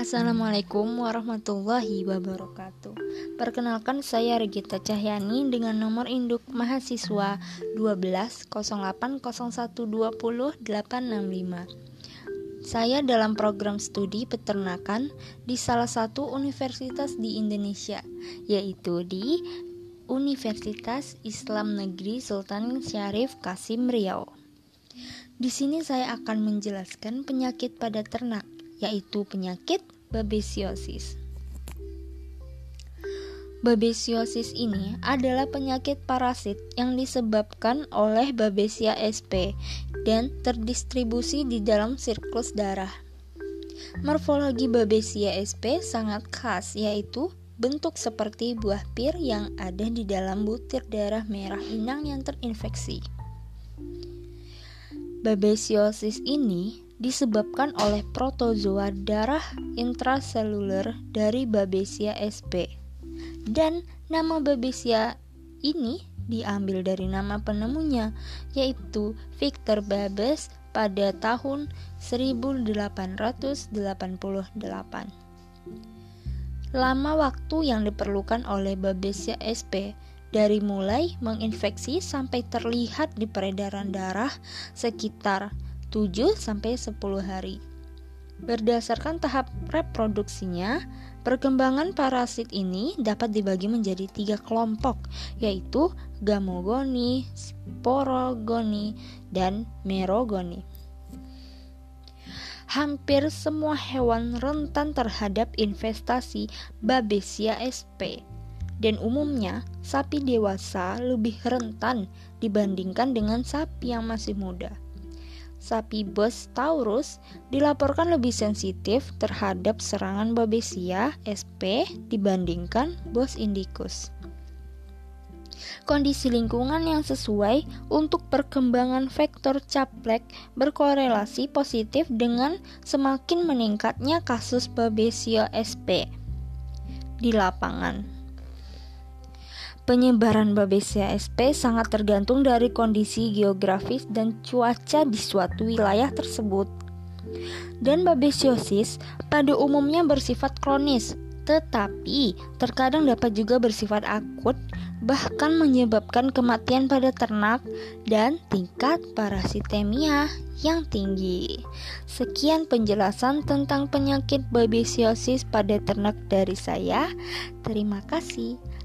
Assalamualaikum warahmatullahi wabarakatuh. Perkenalkan saya Regita Cahyani dengan nomor induk mahasiswa 12080120 Saya dalam program studi peternakan di salah satu universitas di Indonesia, yaitu di Universitas Islam Negeri Sultan Syarif Kasim Riau. Di sini saya akan menjelaskan penyakit pada ternak yaitu penyakit babesiosis. Babesiosis ini adalah penyakit parasit yang disebabkan oleh Babesia sp dan terdistribusi di dalam siklus darah. Morfologi Babesia sp sangat khas yaitu bentuk seperti buah pir yang ada di dalam butir darah merah inang yang terinfeksi. Babesiosis ini disebabkan oleh protozoa darah intraseluler dari Babesia sp. Dan nama Babesia ini diambil dari nama penemunya yaitu Victor Babes pada tahun 1888. Lama waktu yang diperlukan oleh Babesia sp dari mulai menginfeksi sampai terlihat di peredaran darah sekitar 7 sampai 10 hari. Berdasarkan tahap reproduksinya, perkembangan parasit ini dapat dibagi menjadi tiga kelompok, yaitu gamogoni, sporogoni, dan merogoni. Hampir semua hewan rentan terhadap investasi Babesia sp dan umumnya sapi dewasa lebih rentan dibandingkan dengan sapi yang masih muda sapi Bos Taurus dilaporkan lebih sensitif terhadap serangan Babesia sp dibandingkan Bos Indicus. Kondisi lingkungan yang sesuai untuk perkembangan vektor caplek berkorelasi positif dengan semakin meningkatnya kasus Babesia sp di lapangan. Penyebaran Babesia sp sangat tergantung dari kondisi geografis dan cuaca di suatu wilayah tersebut. Dan babesiosis pada umumnya bersifat kronis, tetapi terkadang dapat juga bersifat akut, bahkan menyebabkan kematian pada ternak dan tingkat parasitemia yang tinggi. Sekian penjelasan tentang penyakit babesiosis pada ternak dari saya. Terima kasih.